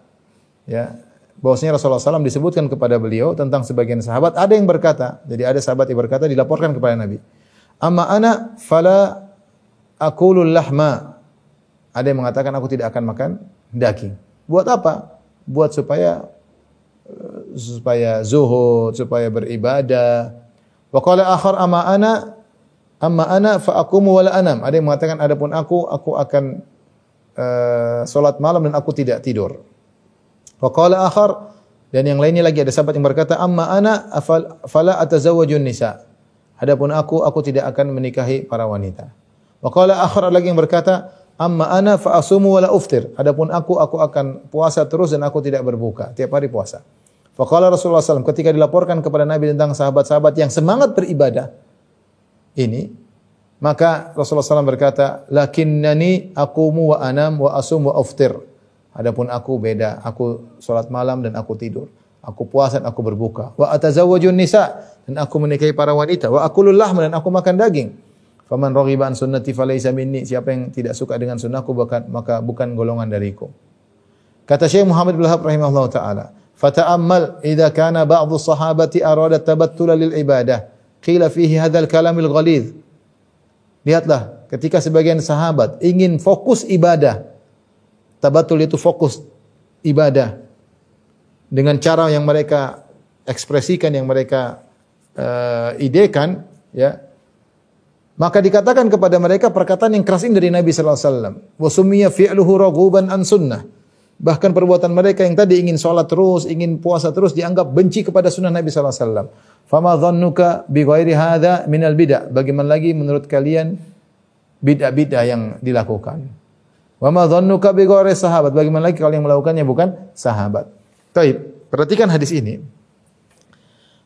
ya bahwasanya Rasulullah SAW disebutkan kepada beliau tentang sebagian sahabat ada yang berkata jadi ada sahabat yang berkata dilaporkan kepada Nabi amma ana fala akulul lahma. Ada yang mengatakan aku tidak akan makan daging. Buat apa? Buat supaya eh, supaya zuhud, supaya beribadah. Wa qala akhar amma ana amma ana fa aqumu wala anam. Ada yang mengatakan adapun aku aku akan uh, salat malam dan aku tidak tidur. Wa qala akhar dan yang lainnya lagi ada sahabat yang berkata amma ana fala atazawwajun nisa. Adapun aku aku tidak akan menikahi para wanita. Wa qala akhar lagi yang berkata, "Amma ana fa asumu wala uftir." Adapun aku aku akan puasa terus dan aku tidak berbuka, tiap hari puasa. Fa qala Rasulullah SAW ketika dilaporkan kepada Nabi tentang sahabat-sahabat yang semangat beribadah ini, maka Rasulullah SAW berkata, "Lakinnani aqumu wa anam wa asum wa uftir." Adapun aku beda, aku salat malam dan aku tidur. Aku puasa dan aku berbuka. Wa atazawwajun nisa dan aku menikahi para wanita. Wa akulul lahm dan aku makan daging. Faman raghiba an sunnati falaysa minni. Siapa yang tidak suka dengan sunnahku bukan maka bukan golongan dariku. Kata Syekh Muhammad bin Wahab rahimahullah taala, "Fata'ammal idza kana ba'dhu sahabati arada tabattul lil ibadah, qila fihi hadzal kalamil ghalidh." Lihatlah, ketika sebagian sahabat ingin fokus ibadah, tabatul itu fokus ibadah dengan cara yang mereka ekspresikan, yang mereka uh, idekan, ya, maka dikatakan kepada mereka perkataan yang keras ini dari Nabi sallallahu alaihi wasallam. Fi'luhu raghuban an sunnah. Bahkan perbuatan mereka yang tadi ingin sholat terus, ingin puasa terus dianggap benci kepada sunnah Nabi wasallam. Fama dhannuka bi ghairi hadza minal bid'ah? Bagaimana lagi menurut kalian bid'ah-bid'ah yang dilakukan? Wa ma dhannuka bi ghairi sahabat? Bagaimana lagi kalau yang melakukannya bukan sahabat? Baik, perhatikan hadis ini.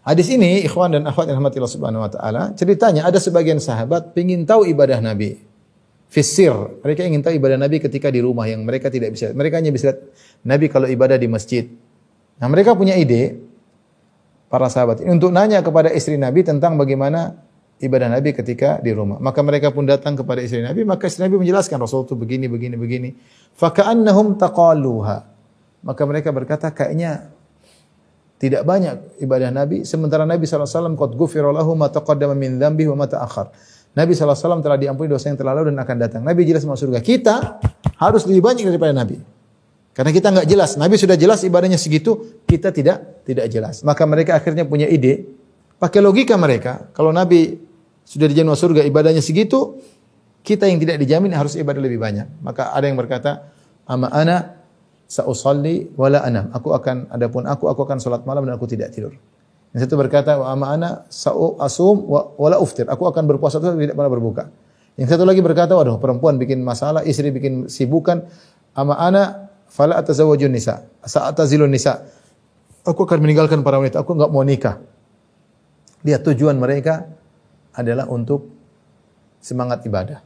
Hadis ini ikhwan dan akhwat yang rahmatillah subhanahu wa taala, ceritanya ada sebagian sahabat ingin tahu ibadah Nabi. Fisir, mereka ingin tahu ibadah Nabi ketika di rumah yang mereka tidak bisa. Mereka hanya bisa lihat Nabi kalau ibadah di masjid. Nah, mereka punya ide para sahabat ini untuk nanya kepada istri Nabi tentang bagaimana ibadah Nabi ketika di rumah. Maka mereka pun datang kepada istri Nabi, maka istri Nabi menjelaskan Rasul itu begini begini begini. Faka'annahum taqaluha. Maka mereka berkata kayaknya tidak banyak ibadah Nabi sementara Nabi SAW qad ghufira lahu ma taqaddama min dzambihi wa ma. Nabi SAW telah diampuni dosa yang telah lalu dan akan datang. Nabi jelas masuk surga. Kita harus lebih banyak daripada Nabi. Karena kita nggak jelas. Nabi sudah jelas ibadahnya segitu, kita tidak tidak jelas. Maka mereka akhirnya punya ide, pakai logika mereka. Kalau Nabi sudah dijamin masuk surga ibadahnya segitu, kita yang tidak dijamin harus ibadah lebih banyak. Maka ada yang berkata, ama ana sausalli wala anam. Aku akan adapun aku aku akan salat malam dan aku tidak tidur. Yang satu berkata, wa ana asum wala uftir. Aku akan berpuasa terus tidak pernah berbuka. Yang satu lagi berkata, waduh perempuan bikin masalah, istri bikin sibukan. Ama ana fala atazawwajun nisa, sa'atazilun nisa. Aku akan meninggalkan para wanita, aku enggak mau nikah. Lihat tujuan mereka adalah untuk semangat ibadah.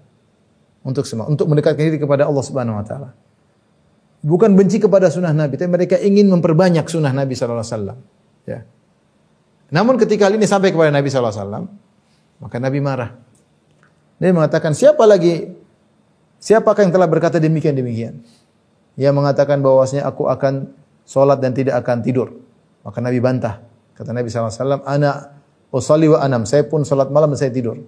Untuk semangat, untuk mendekatkan diri kepada Allah Subhanahu wa taala. Bukan benci kepada sunnah Nabi, tapi mereka ingin memperbanyak sunnah Nabi sallallahu alaihi wasallam. Ya. Namun ketika hal ini sampai kepada Nabi wasallam, maka Nabi marah. Dia mengatakan, "Siapa lagi siapakah yang telah berkata demikian demikian?" Yang mengatakan bahwasanya aku akan solat dan tidak akan tidur. Maka Nabi bantah. Kata Nabi SAW, Ana usalli wa anam. Saya pun solat malam dan saya tidur.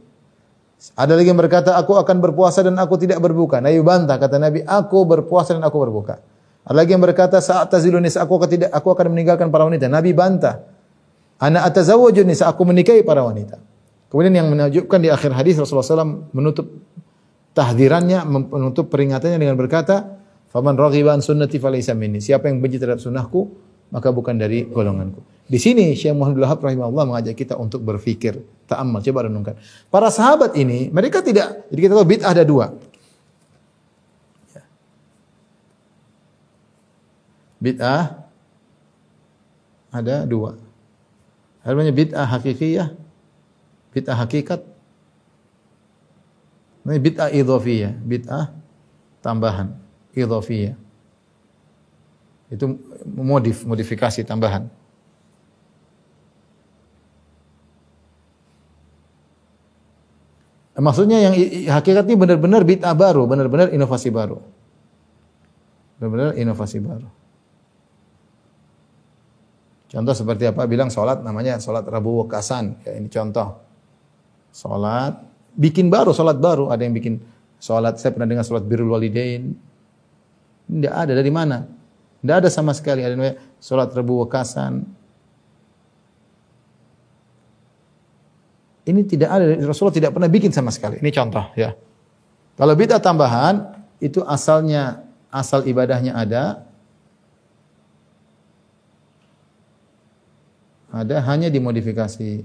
Ada lagi yang berkata, aku akan berpuasa dan aku tidak berbuka. Nabi bantah. Kata Nabi, aku berpuasa dan aku berbuka. Ada lagi yang berkata, saat tazilunis, aku aku akan meninggalkan para wanita. Nabi bantah. Ana atazawwajun nisa, aku menikahi para wanita. Kemudian yang menunjukkan di akhir hadis Rasulullah SAW menutup tahdirannya, menutup peringatannya dengan berkata, Faman raghiba an sunnati falaysa minni. Siapa yang benci terhadap sunnahku, maka bukan dari golonganku. Di sini Syekh Muhammad Wahab rahimahullah mengajak kita untuk berfikir, ta'ammal, coba renungkan. Para sahabat ini, mereka tidak, jadi kita tahu bid'ah ada dua. Bid'ah ada dua. Namanya bid'ah hakikiyah, bid'ah hakikat, namanya bid'ah idhafiyah, bid'ah tambahan idhafiyah. Itu modif, modifikasi tambahan. Maksudnya yang hakikat ini benar-benar bid'ah baru, benar-benar inovasi baru. Benar-benar inovasi baru. Contoh seperti apa? Bilang sholat namanya sholat Rabu Wakasan. Ya, ini contoh. Sholat, bikin baru, sholat baru. Ada yang bikin sholat, saya pernah dengar sholat birul walidain. Tidak ada dari mana? Tidak ada sama sekali. Ada namanya sholat rebu wakasan. Ini tidak ada. Rasulullah tidak pernah bikin sama sekali. Ini contoh ya. Kalau bid'ah tambahan itu asalnya asal ibadahnya ada ada hanya dimodifikasi.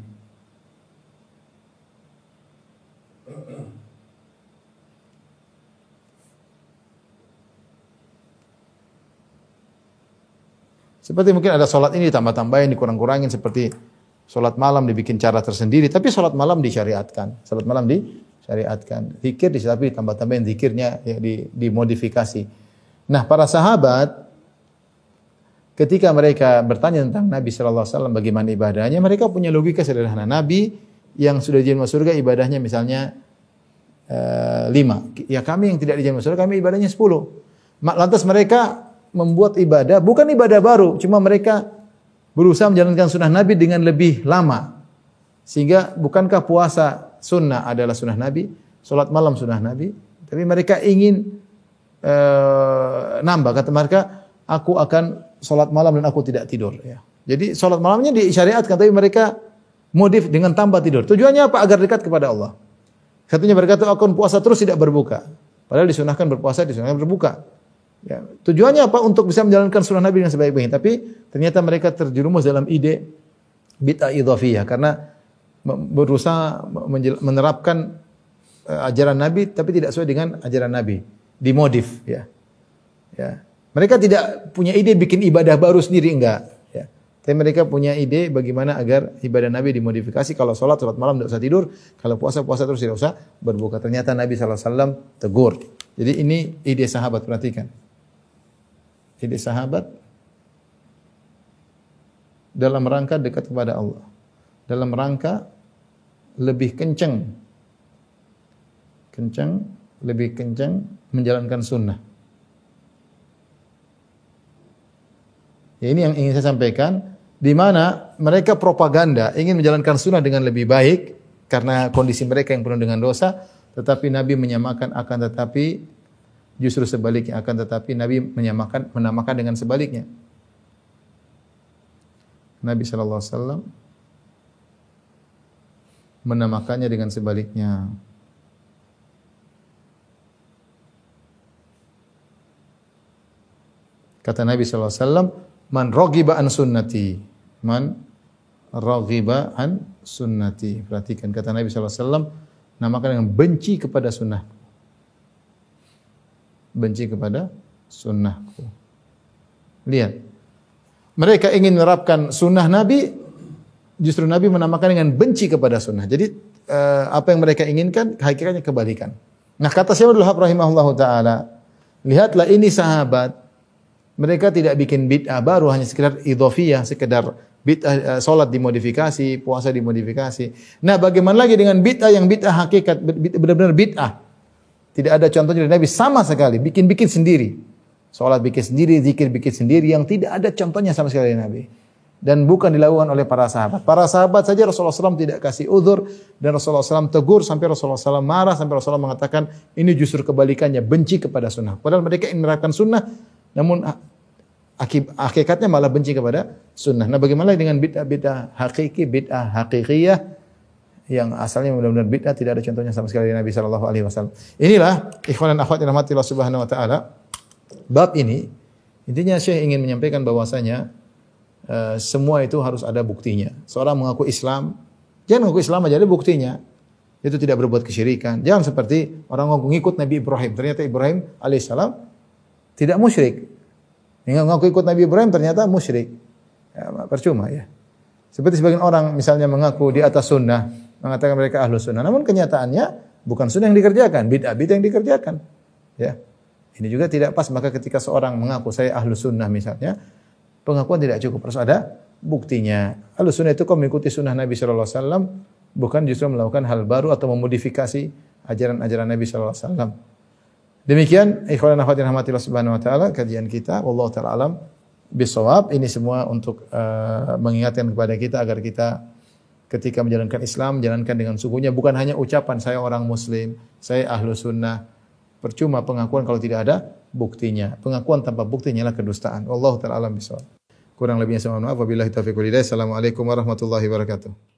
Seperti mungkin ada sholat ini ditambah-tambahin, dikurang-kurangin seperti sholat malam dibikin cara tersendiri. Tapi sholat malam disyariatkan. Sholat malam disyariatkan. Zikir tapi ditambah-tambahin zikirnya ya, di, dimodifikasi. Nah para sahabat ketika mereka bertanya tentang Nabi Shallallahu Alaihi Wasallam bagaimana ibadahnya, mereka punya logika sederhana. Nabi yang sudah dijamin masuk surga ibadahnya misalnya uh, lima. Ya kami yang tidak dijamin masuk surga kami ibadahnya sepuluh. Lantas mereka membuat ibadah bukan ibadah baru, cuma mereka berusaha menjalankan sunnah Nabi dengan lebih lama. Sehingga bukankah puasa sunnah adalah sunnah Nabi, sholat malam sunnah Nabi, tapi mereka ingin uh, nambah kata mereka, aku akan sholat malam dan aku tidak tidur. Ya. Jadi sholat malamnya disyariatkan, tapi mereka modif dengan tambah tidur. Tujuannya apa? Agar dekat kepada Allah. Satunya berkata, aku akan puasa terus tidak berbuka. Padahal disunahkan berpuasa, disunahkan berbuka. Ya, tujuannya apa? Untuk bisa menjalankan sunnah Nabi dengan sebaik-baiknya. Tapi ternyata mereka terjerumus dalam ide bid'ah idhafiyah karena berusaha menerapkan uh, ajaran Nabi tapi tidak sesuai dengan ajaran Nabi, dimodif ya. Ya. Mereka tidak punya ide bikin ibadah baru sendiri enggak, ya. Tapi mereka punya ide bagaimana agar ibadah Nabi dimodifikasi. Kalau sholat, sholat malam tidak usah tidur. Kalau puasa, puasa terus tidak usah berbuka. Ternyata Nabi SAW tegur. Jadi ini ide sahabat, perhatikan. Ide sahabat dalam rangka dekat kepada Allah. Dalam rangka lebih kencang. Kencang, lebih kencang menjalankan sunnah. Ya, ini yang ingin saya sampaikan di mana mereka propaganda ingin menjalankan sunnah dengan lebih baik karena kondisi mereka yang penuh dengan dosa, tetapi Nabi menyamakan akan tetapi justru sebaliknya akan tetapi Nabi menyamakan menamakan dengan sebaliknya. Nabi sallallahu alaihi wasallam menamakannya dengan sebaliknya. Kata Nabi sallallahu alaihi wasallam, Man raghiba an sunnati. Man raghiba an sunnati. Perhatikan kata Nabi SAW, namakan dengan benci kepada sunnah. Benci kepada sunnahku. Lihat. Mereka ingin menerapkan sunnah Nabi, justru Nabi menamakan dengan benci kepada sunnah. Jadi uh, apa yang mereka inginkan, hakikatnya kebalikan. Nah kata Syaikhul rahimahullah ta'ala, lihatlah ini sahabat, mereka tidak bikin bid'ah baru hanya sekedar idhofiyah, sekedar bid'ah uh, salat dimodifikasi, puasa dimodifikasi. Nah, bagaimana lagi dengan bid'ah yang bid'ah hakikat benar-benar bid'ah? Tidak ada contohnya dari Nabi sama sekali, bikin-bikin sendiri. Salat bikin sendiri, zikir bikin sendiri yang tidak ada contohnya sama sekali dari Nabi. Dan bukan dilakukan oleh para sahabat. Para sahabat saja Rasulullah SAW tidak kasih uzur dan Rasulullah SAW tegur sampai Rasulullah SAW marah sampai Rasulullah mengatakan ini justru kebalikannya benci kepada sunnah. Padahal mereka ingin menerapkan sunnah namun hakikatnya malah benci kepada sunnah. Nah bagaimana dengan bid'ah-bid'ah hakiki, bid'ah hakikiyah yang asalnya benar-benar bid'ah tidak ada contohnya sama sekali dari Nabi sallallahu alaihi wasallam. Inilah ikhwan dan akhwat yang rahmati Allah Subhanahu wa taala. Bab ini intinya Syekh ingin menyampaikan bahwasanya uh, semua itu harus ada buktinya. Seorang mengaku Islam, jangan mengaku Islam aja ada buktinya. Itu tidak berbuat kesyirikan. Jangan seperti orang ngaku ngikut Nabi Ibrahim. Ternyata Ibrahim alaihissalam tidak musyrik. Yang ngaku ikut Nabi Ibrahim ternyata musyrik. Ya, percuma ya. Seperti sebagian orang misalnya mengaku di atas sunnah, mengatakan mereka ahlu sunnah. Namun kenyataannya bukan sunnah yang dikerjakan, bid'ah bid'ah yang dikerjakan. Ya. Ini juga tidak pas. Maka ketika seorang mengaku saya ahlu sunnah misalnya, pengakuan tidak cukup. Harus ada buktinya. Ahlu sunnah itu kau mengikuti sunnah Nabi Shallallahu Alaihi Wasallam, bukan justru melakukan hal baru atau memodifikasi ajaran-ajaran Nabi Shallallahu Alaihi Wasallam. Demikian ikhwan akhwat rahmatillah subhanahu wa taala kajian kita wallahu taala alam bisawab ini semua untuk uh, mengingatkan kepada kita agar kita ketika menjalankan Islam menjalankan dengan sungguhnya bukan hanya ucapan saya orang muslim, saya ahlu sunnah. Percuma pengakuan kalau tidak ada buktinya. Pengakuan tanpa buktinya adalah kedustaan. Wallahu taala alam bisawab. Kurang lebihnya saya mohon maaf. Wabillahi taufiq walhidayah. Assalamualaikum warahmatullahi wabarakatuh.